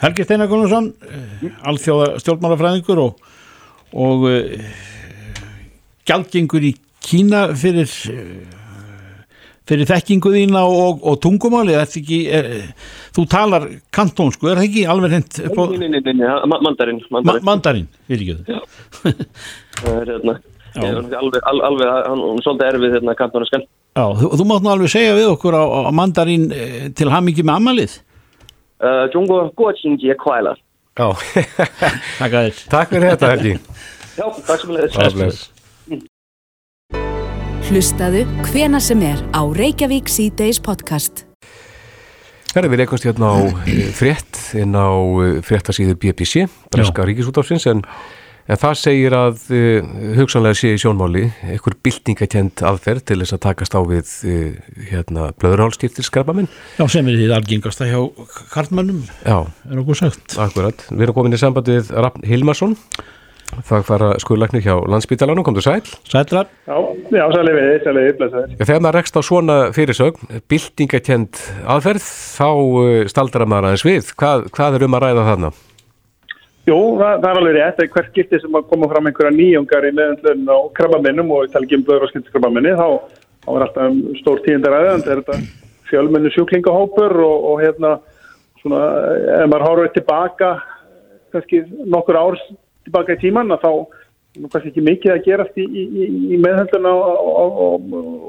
Helgi Steinar Gunnarsson, mm. alþjóða stjórnmálafræðingur og, og uh, gjaldgengur í Kína fyrir fyrir þekkingu þína og, og tungumáli ekki, er, þú talar kantónsku, er það ekki alveg hent Nei, nei, nei, nei, mandarin Mandarin, mandarin vil ekki það er hérna alveg, alveg, hann er svolítið erfið hérna kantónuskan. Já, þú, þú mátt nú alveg segja við okkur á, á mandarin eh, til hamingi með amalið uh, Jungo Guoqingjie Kvæla Já, takk fyrir þetta Helgi Já, takk sem leðis Hlustaðu hvena sem er á Reykjavík C-Days podcast. Herri, við leikumst hérna á frétt inn á fréttasíðu BBC, Breska Ríkisútafsins, en, en það segir að uh, hugsanlega sé í sjónmáli einhver byltingakent aðferð til þess að takast á við uh, hérna, blöðurhálskiptilskrafaminn. Já, sem er því algengasta hjá karlmannum, Já, er okkur sagt. akkurat. Við erum komin í samband við Rafn Hilmarsson, það fara skurðlæknir hjá landsbítalanum, kom þú sæl? Sætlar? Já, já sæli við, sæli við, blessaður. Já, þegar maður rekst á svona fyrirsögn, byltingakent aðferð, þá uh, staldra maður aðeins við. Hvað, hvað er um að ræða þarna? Jú, það, það er alveg rétt, að hvert skipti sem að koma fram einhverja nýjungar í meðanlun á krabbaminnum og ég tala ekki um blöður og skiptiskrabbaminni, þá, þá er alltaf stór tíðindaræði, en þetta er fjölmennu sjúklingahópur og, og hérna, svona, ef maður horfður tilbaka, kannski nokkur árs tilbaka í tíman þá kannski ekki mikið að gerast í, í, í meðhaldun á, á,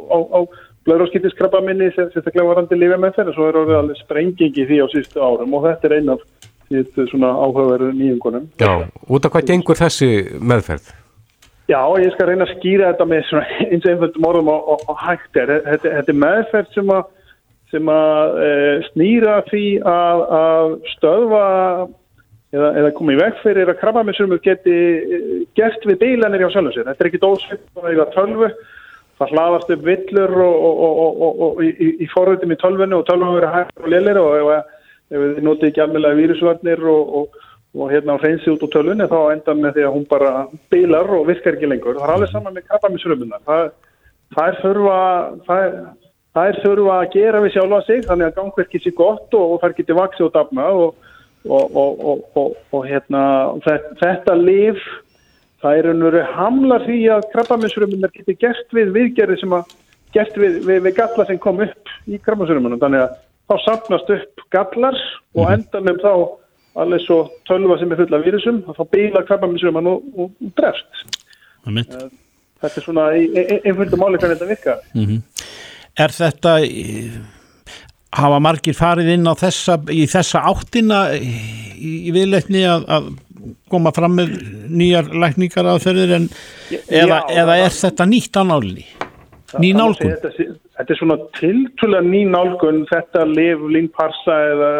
á, á blöðróskiptiskrabba minni sem sérstaklega varandi lífið með þeirra svo er orðið alveg sprengingi því á sístu árum og þetta er einn af síðustu svona áhugaverðu nýjungunum. Já, út af hvað gengur þessi meðferð? Já, ég skal reyna að skýra þetta með eins og einföldum orðum og hægt er. Þetta, þetta er meðferð sem að, sem að e, snýra því að, að stöðva eða, eða komið í veg fyrir að krabbaminsumur geti gert við bílanir hjá sjálfum sér. Þetta er ekki dósveit, það er tölvu það hlaðast upp villur og, og, og, og, og í, í forritum í tölvunni og tölvunni verið hægt og lélir og ef, þið notið ekki alveg vírusvarnir og hérna hreinsi út úr tölvunni þá endar með því að hún bara bilar og virkar ekki lengur. Það er alveg saman með krabbaminsrömmunar. Það, það er þurfa það, það er þurfa að gera við sjálfa sig þannig að gangverkið sé gott og það geti vaksið og dafna og hérna þetta, þetta liv það er einhverju hamlar því að krabbaminsrömmunar geti gert við viðgerði sem að gert við, við, við galla sem kom upp í krabbaminsrömmunum þannig að þá sapnast upp gallar og mhm. endanum þá alveg svo tölva sem er fulla vírusum og þá bíla krabbaminsrömman og, og, og drefst eh, þetta er svona einföldu máli hvernig þetta virka mm -hmm. Er þetta hafa margir farið inn á þessa í þessa áttina í, í viðleikni að, að koma fram með nýjar lækningar aðferðir en eða, Já, eða er þetta nýtt análi? Ný nálgun? Þetta, þetta er svona tiltúlega ný nálgun þetta liv, línparsa eða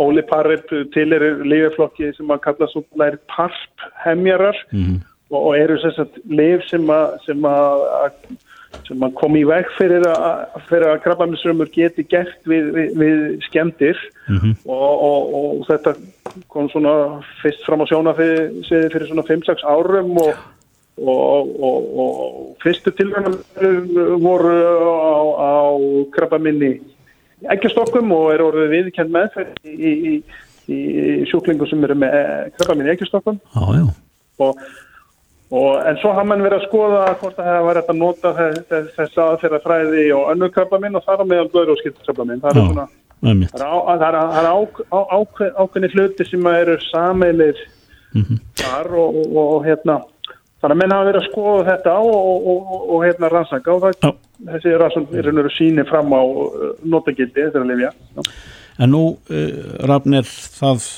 Óli Parrip til er lifeflokki sem að kalla svona parp hemjarar mm og, og eru sérstaklega liv sem að sem að sem að komi í veg fyrir að, fyrir að krabbaminsrömmur geti gert við, við, við skemmtir mm -hmm. og, og, og þetta kom svona fyrst fram á sjóna fyrir, fyrir svona 5-6 árum og, og fyrstu tilvægum voru á, á krabbaminni eggjastokkum og er orðið viðkend meðferð í, í, í sjúklingu sem eru með krabbaminni eggjastokkum og Og, en svo hafa mann verið að skoða hvort það hefur verið að nota þess aðferða fræði og önnur krabbamin og það er meðal blöður og skiltkrabbamin. Það er svona, það er, er ákveðni hluti sem eru sameilir mm -hmm. þar og, og, og hérna, þannig að menn hafa verið að skoða þetta og hérna rannsaka og það, þessi rannsaka er einhverju síni fram á uh, notagildi, þetta er að lifja. En nú, uh, Rafnir, það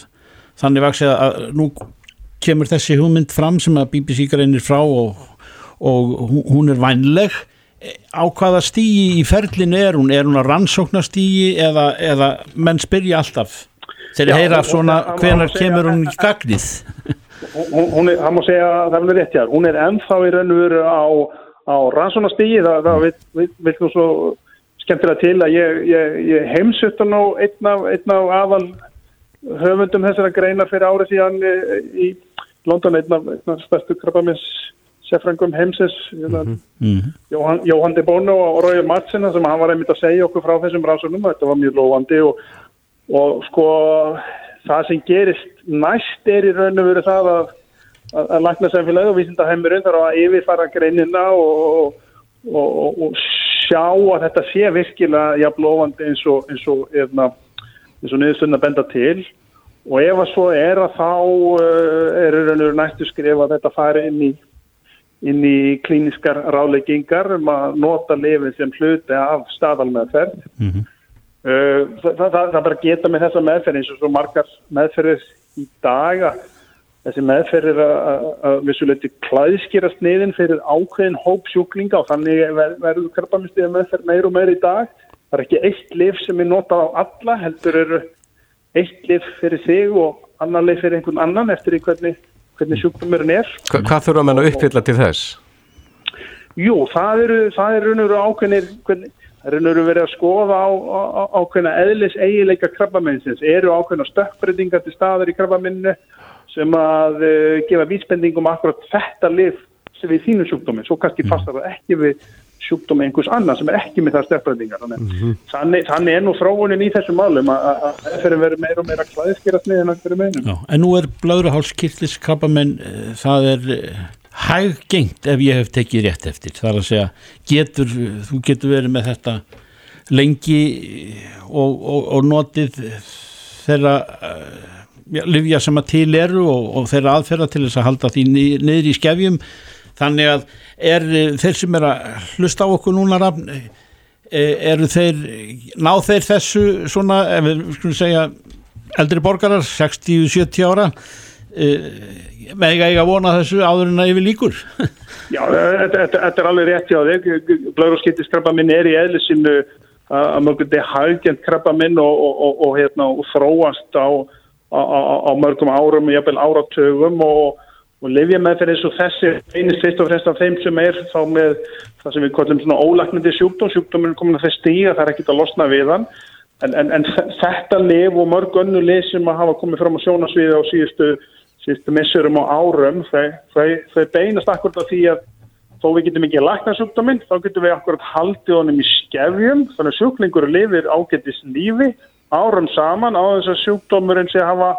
þannig vaksið að nú kemur þessi hugmynd fram sem að BBC greinir frá og, og hún er vænleg á hvaða stígi í ferlinu er hún? Er hún að rannsókna stígi eða, eða menn spyrja alltaf þegar heyra svona hvenar kemur hún í gagnið? Hún, er, það má segja að það er rétt jár, hún er ennþá í raun og veru á, á rannsóknastígi, það, það vil, þú svo skemmtilega til að ég, ég, ég heimsuttan á einn af, einn af aðal höfundum þessara greina fyrir árið síðan í London einn af, af stærstu krabbamins seffrangum heimsins mm -hmm. Jóhann, Jóhann de Bono og Rói Matsina sem hann var einmitt að segja okkur frá þessum rásunum þetta var mjög lofandi og, og sko það sem gerist næst er í raun og veru það að, að, að lækna samfélagi og vísindaheimurinn þarf að yfirfara greinina og, og, og sjá að þetta sé virkilega jafn lofandi eins og eins og hérna, niðurstunna benda til og ef að svo er að þá uh, er raunur næstu skrif að þetta fari inn í, inn í klíniskar ráleggingar um að nota lifin sem hluti af staðalmeðferð mm -hmm. Uh, það, það, það bara geta með þessa meðferð eins og svo margar meðferðir í dag að þessi meðferðir að vissuleiti klæðskýra sniðin fyrir ákveðin hópsjúklinga og þannig verður krabbamistiða meðferð meir og meir í dag það er ekki eitt lif sem er notað á alla heldur eru eitt lif fyrir þig og annan lif fyrir einhvern annan eftir hvernig, hvernig sjúkdómurinn er. Hva, hvað þurfa mann að uppfylla til þess? Jú, það eru, það eru raunur ákveðnir, hvernig, það raunur verið að skoða á, á, á ákveðna eðlis eigileika krabbamennsins. Eru ákveðna stökkbreytingar til staðar í krabbamenninu sem að uh, gefa vísbendingum akkurat þetta lif sem við þínu sjúkdómi. Svo kannski mm. fastar það ekki við sjúkdómi einhvers annar sem er ekki með það stefnbreytingar þannig, mm -hmm. þannig, þannig er nú þróunin í þessum málum að það fyrir verið meira og meira klæðskýrast með en að fyrir meinum Já, En nú er blöðruhálskirtlis krabamenn eh, það er eh, hæggengt ef ég hef tekið rétt eftir. Það er að segja, getur, þú getur verið með þetta lengi og, og, og notið þeirra ja, livja sem að til eru og, og þeirra aðferða til þess að halda því niður í skefjum. Þannig að er þeir sem er að hlusta á okkur núna rafn, eru þeir ná þeir þessu svona, ef við skulum segja eldri borgarar, 60-70 ára með ekki að vona þessu áður en að yfir líkur. Já, þetta er alveg rétt já þig, blöðurskiptiskrabba minn er í eðlisinu að mörgum þetta er hægjent krabba minn og, og, og, og hérna, þróast á, á, á mörgum árum, jafnvel áratögum og og lifja með fyrir eins og þessi einist fyrst og fremst af þeim sem er þá með það sem við kallum svona ólæknandi sjúkdóm. Sjúkdóminn er komin að þess stíga, það er ekkit að losna við hann. En, en, en þetta lif og mörg önnu lif sem að hafa komið fram á sjónasviði á síðustu, síðustu missurum og árum þau, þau, þau beinast akkurat af því að þó við getum ekki lækna sjúkdóminn þá getum við akkurat haldið honum í skefjum þannig að sjúklingur lifir ágættis lífi árum saman á þess að sjúkdómurinn sé að hafa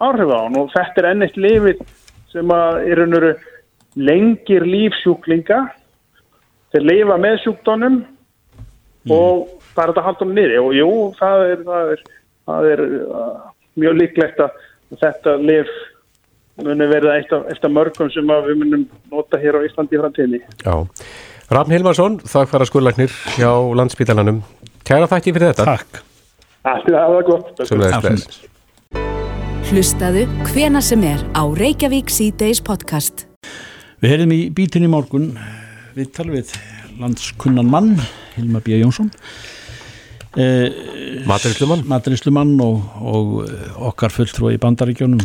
áhrif á hann. Og þetta er ennitt lifið sem að er einhverju lengir lífsjúklinga þeir lifa með sjúkdónum mm. og það er þetta haldum niður og jú, það er, það er, það er uh, mjög líklegt að þetta lif muni verða eitt af, eitt af mörgum sem við munum nota hér á Íslandi í framtíðinni. Já, Rafn Hilmarsson, þakkfara skurlagnir hjá landsbítalanum. Kæra þakki fyrir þetta. Takk. Það var gott. Sjöfnlega Hlustaðu hvena sem er á Reykjavík C-Days podcast. Við heyrðum í bítin í morgun við talum við landskunnan mann Hilmar B. Jónsson eh, Maturislumann og, og okkar fulltrúi í bandaríkjónum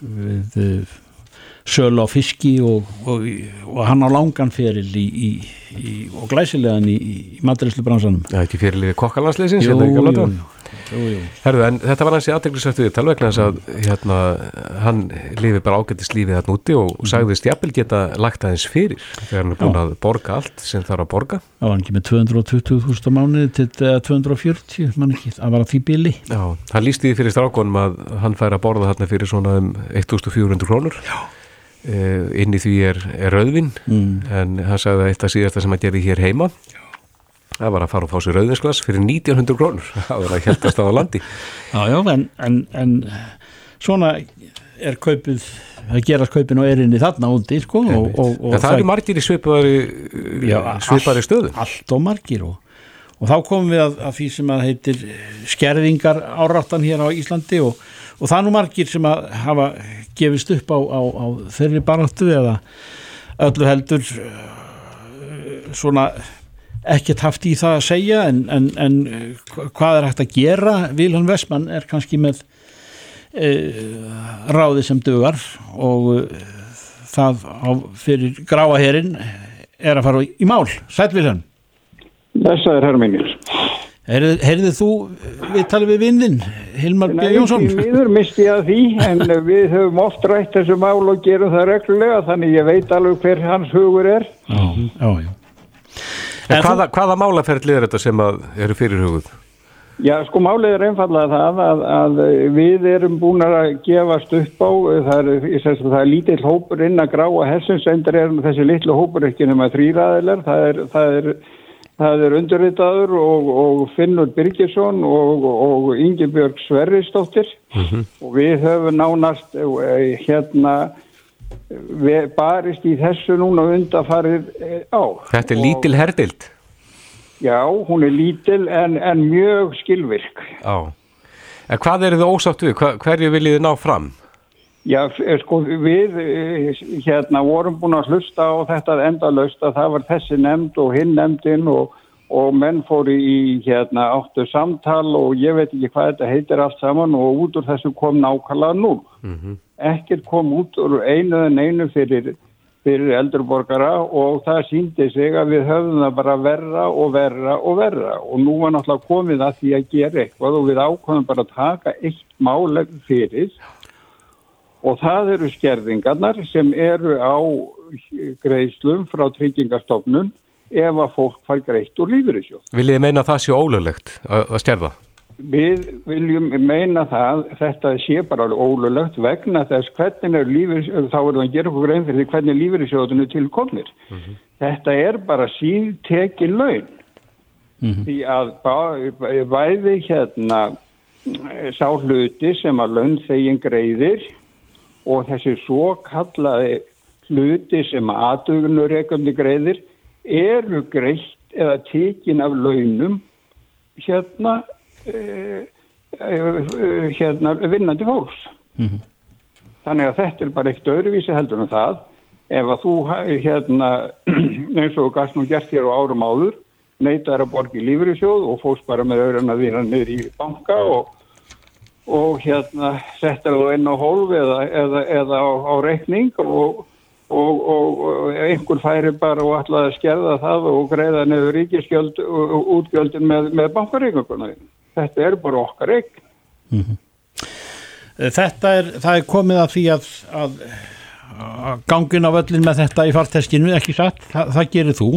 við sölu á fiski og, og, og hann á langan feril í, í, í, og glæsilegan í maturíslubransanum Já, ekki feril í kokkalansleysins Jú, jú, jú Jú, jú. Herðu, en þetta var hans í aðteglisvættu við talvegna þess að hérna, hann lifi bara ágættist lífið þarna úti og mm. sagðist jafnvel geta lagt aðeins fyrir þegar hann er búin Já. að borga allt sem þarf að borga Já, hann með 220.000 mánuði til 240, mann ekki, það var að því bíli Já, hann lísti því fyrir strákonum að hann fær að borða þarna fyrir svona um 1400 krónur Já Uh, inn í því er, er rauðvin mm. en hann sagði að eitt af síðasta sem hann gerði hér heima það var að fara og fá sér rauðvinsglas fyrir 1900 krónur. Það var að heldast á landi. Já, já, en, en, en svona er kaupið það gerast kaupin og erinni þarna úti sko, og, og, og það, það eru margir í svipari, svipari stöðu. allt og margir og, og þá komum við að, að því sem að heitir skerðingar áráttan hér á Íslandi og það er nú margir sem að hafa gefist upp á, á, á þeirri baráttu eða öllu heldur svona ekkert haft í það að segja en, en, en hvað er hægt að gera? Vilhelm Vestmann er kannski með e, ráði sem dögar og e, það á, fyrir gráaherin er að fara í mál. Sæl Vilhelm. Þessa er herr minnir Heyrðið þú við talið við vindin Hilmar B. Jónsson? Nei, við erum mistið að því en við höfum oft rætt þessu mál og gerum það reglulega þannig ég veit alveg hver hans hugur er. Já, já, já En hvaða, hvaða málaferðli er þetta sem eru fyrir hugud? Já, sko málið er einfallega það að, að við erum búin að gefast upp á, það er, það er lítill hópur inn að grá að hessunsendur er þessi litlu hópur ekki nema þrýraðilar, það er, það er, það er undurritaður og, og Finnur Birgisson og, og Ingebjörg Sverristóttir mm -hmm. og við höfum nánast eh, hérna barist í þessu núna undafarið eh, á. Þetta er lítil herdild? Já, hún er lítil en, en mjög skilvirk. Já, en hvað er þið ósátt við? Hva, hverju viljið þið ná fram? Já, eh, sko við eh, hérna vorum búin að hlusta á þetta endalöst að það var þessi nefnd og hinn nefndin og, og menn fóri í hérna áttu samtal og ég veit ekki hvað þetta heitir allt saman og út úr þessu kom nákvæmlega nú. Mm ekkert kom út úr einu en einu fyrir, fyrir eldurborgara og það síndi sig að við höfum það bara verra og verra og verra. Og nú var náttúrulega komið að því að gera eitthvað og við ákvæmum bara að taka eitt máleg fyrir. Og það eru skerðingarnar sem eru á greiðslum frá tryggingastofnun ef að fólk fær greitt úr lífyrísjóð. Viljið þið meina að það sé ólöglegt að skerða? Við viljum meina það, þetta sé bara ólulegt vegna þess hvernig er lífið, þá er það að gera okkur einn fyrir hvernig lífeyrissjóðunni tilkomnir. Mm -hmm. Þetta er bara síð tekið laun. Mm -hmm. Því að væði hérna sá hluti sem að laun þegin greiðir og þessi svo kallaði hluti sem aðdugunur ekkundi greiðir eru greitt eða tekin af launum hérna Eh, eh, hérna vinnandi fólks mm -hmm. þannig að þetta er bara eitt öðruvísi heldur en það ef að þú hérna eins og gæst nú gert hér á árum áður neytar að borgi lífri sjóð og fólks bara með öðrun að vinna niður í banka og, og hérna setja þú inn á hólf eða, eða, eða á, á reikning og, og, og, og einhver færi bara og ætlaði að skerða það og greiða nefnir ríkiskjöld og útgjöldin með, með bankareikninguna. Þetta er bara okkar eign. Þetta er, það er komið að því að, að, að gangin á völlin með þetta í farteskinu, ekki satt, það, það gerir þú.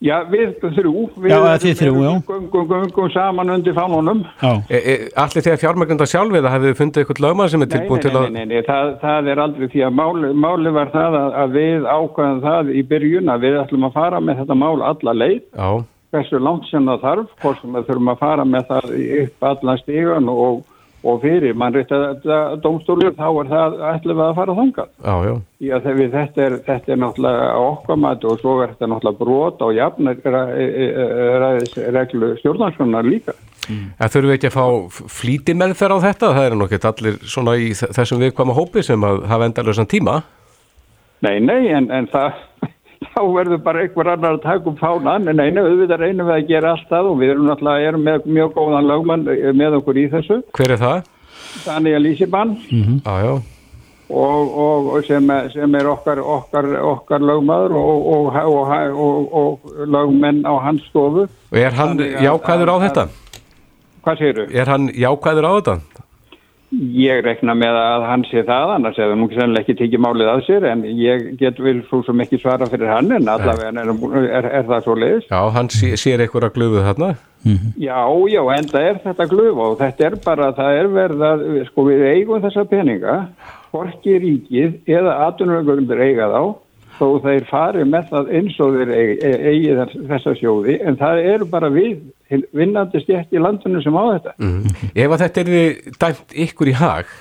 Já, við þrjú. Við eða. Gungum, saman undir fánunum. Já, E, e, allir þegar fjármögnunda sjálfið það hefur þið fundið eitthvað lögmað sem er Nei, tilbúin nei, til að nei, nei, nei, það, það er aldrei því að máli, máli var það að, að við ákvæðum það í byrjun að við ætlum að fara með þetta mál alla leið, Já, hversu langt sem það þarf, hvort sem við þurfum að fara með það upp allan stígan og, og fyrir mannrétt að domstólur þá er það ætlum við að fara þangað. já, já Já, við, þetta, er, þetta er náttúrulega okkar mati og svo er þetta náttúrulega brot á jafnreglu stjórnarskonar líka. En þurfum við ekki að fá flíti meðferð á þetta? Það er nú ekki allir svona í þessum viðkvæma hópi sem að hafa endalösan tíma. Nei, nei, en, en það, þá verður bara einhver annar að taka upp fánan, en einu, auðvitað reynum við að gera allt það og við erum náttúrulega erum með mjög góðan lögmann eh, með okkur í þessu, Hver er það? Daniel Lísibann Já, já. og, og, og sem, sem er okkar, okkar, okkar lögmaður og, og, og, og, og lögmenn á hans stofu. Er hann jákvæður á þetta? Hvað segirðu? Er hann jákvæður á þetta? Ég rekna með að hann sé það, annars hefur nú sennilega ekki tekið málið að sér, en ég get vil svo sem ekki svara fyrir hann, en allavega er, er, er það svo leiðis. Já, hann sé, sér eitthvað að glöfu þarna. Já, já, enda er þetta glufa og þetta er bara, það er verið að, sko við eigum þessa peninga, hvorki ríkið eða atvinnuröggundur eiga þá, þó þeir fari með það eins og þeir eigi, eigi þessa sjóði, en það eru bara við, vinnandi stjætt í landinu sem á þetta. Mm. Ef að þetta er dæmt ykkur í hag,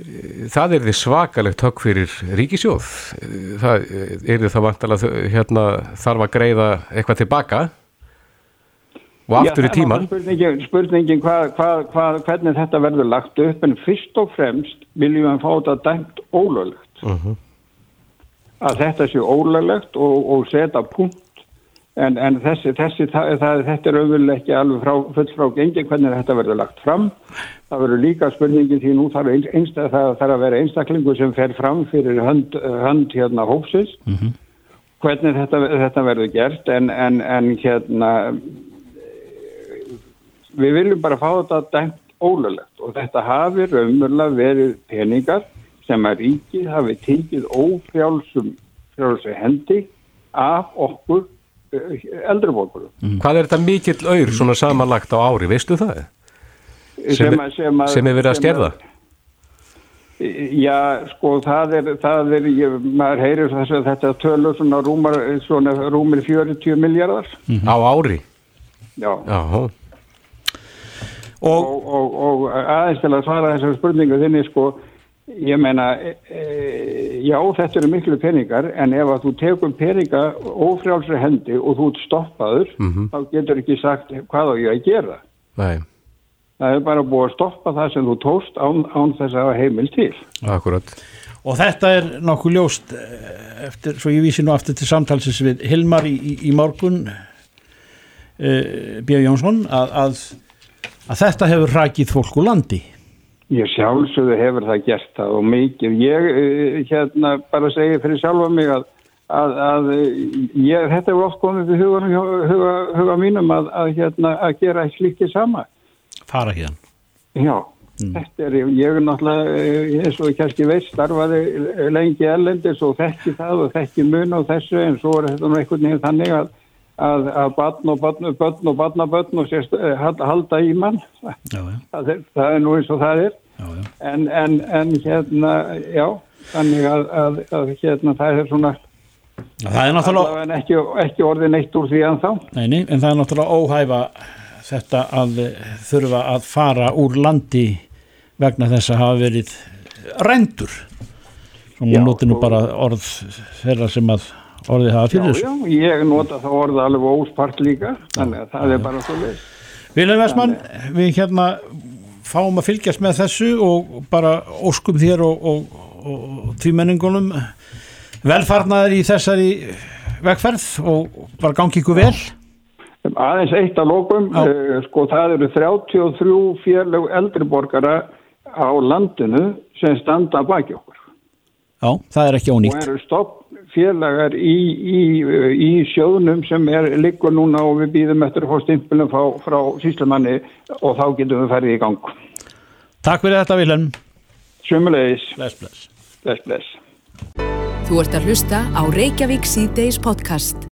eh, það er þið svakalegt högg fyrir ríkisjóð. Eh, Það er þið það vantalega hérna, þarf að greiða eitthvað tilbaka og aftur Já, í tíman. Spurningin, spurningin hvað, hvað, hvað, hvernig þetta verður lagt upp, en fyrst og fremst viljum við fá þetta dæmt ólöglegt. Mhm. Að þetta sé ólöglegt og, og setja punkt, en, en þessi, þessi, það, það, þetta er auðvitað ekki alveg frá, full frá gengi hvernig þetta verður lagt fram. Það verður líka spurningin því nú þarf einst, einst, það þarf að vera einstaklingu sem fer fram fyrir hönd, hönd hérna hópsins. Hvernig þetta, þetta verður gert en, en, en hérna við viljum bara fá þetta dæmt ólulegt og þetta hafi raunverulega verið peningar sem að ríkið hafi tekið ófjálsum frjálsi hendi af okkur eldriborgurum. Hvað er þetta mikill auður svona samanlagt á ári, veistu það? Sem, sem, að- sem er verið að skerða? Já, sko, það er, það er ég, maður heyrir þess að þetta tölur svona rúmar, svona rúmir 40 miljardar. Á ári? Já. Já, og, og, og aðeins til að svara þessar spurningu þinni sko ég meina e, e, já þetta eru miklu peningar en ef að þú tekur peninga ófrjálsri hendi og þú ert stoppaður Mhm. þá getur ekki sagt hvað á ég að gera nei, það er bara búið að stoppa það sem þú tóst án, án þess að heimil til akkurat. Og þetta er nokkuð ljóst eh, eftir, svo ég vísi nú aftur til samtalsins við Hilmar í, í, í morgun uh, Björn Jónsson að, að, að þetta hefur rækið fólk úr landi Ég sjálfsögðu hefur það gert það og mikið. Ég eh, hérna bara segi fyrir sjálfa mig að, að, að eh, ég, þetta hefur oft komið við huga, huga, huga mínum að, að, hérna, að gera slíkið sama. fara hérna Já, þetta er, ég er náttúrulega, eh, eins og kannski veist, starfaði lengi ellendis og þekki það og þekki mun og þessu en svo er þetta nú einhvern veginn þannig að að, að batn og batn og batn og batn og batn og sérst, eh, halda, í mann já, já. það er, það er nú eins og það er Já. En, en, en hérna já, þannig að, að, að hérna það er svona það er náttúrulega allavega ekki, ekki orðin eitt úr því að þá en það er náttúrulega óhæfa þetta að þurfa að fara úr landi vegna þess að hafa verið rendur svo Já, nú notir nú og- bara orð þeirra sem að orðið hafa já, fyrir þessu? já, ég nota það orða alveg óspart líka þannig að það er bara svo leið Vilhelm Vestmann, við hérna fáum að fylgjast með þessu og bara óskum þér og, og, og tvímenningunum velfarnaður í þessari vegferð og bara gangi ykkur vel. Aðeins eitt að lókum, uh, sko það eru 33 félög eldriborgara á landinu sem standa baki okkur. Já, það er ekki Og ónýtt. eru stoppfélagar í, í, í sjóðnum sem er liggur núna og við býðum eftir að fá stimpilum frá, frá síslumanni og þá getum við ferðið í gang. Takk fyrir þetta Vilhelm. Sumulegis. Bless, bless. Bless, bless. Þú ert að hlusta á Reykjavík síðdeis podcast.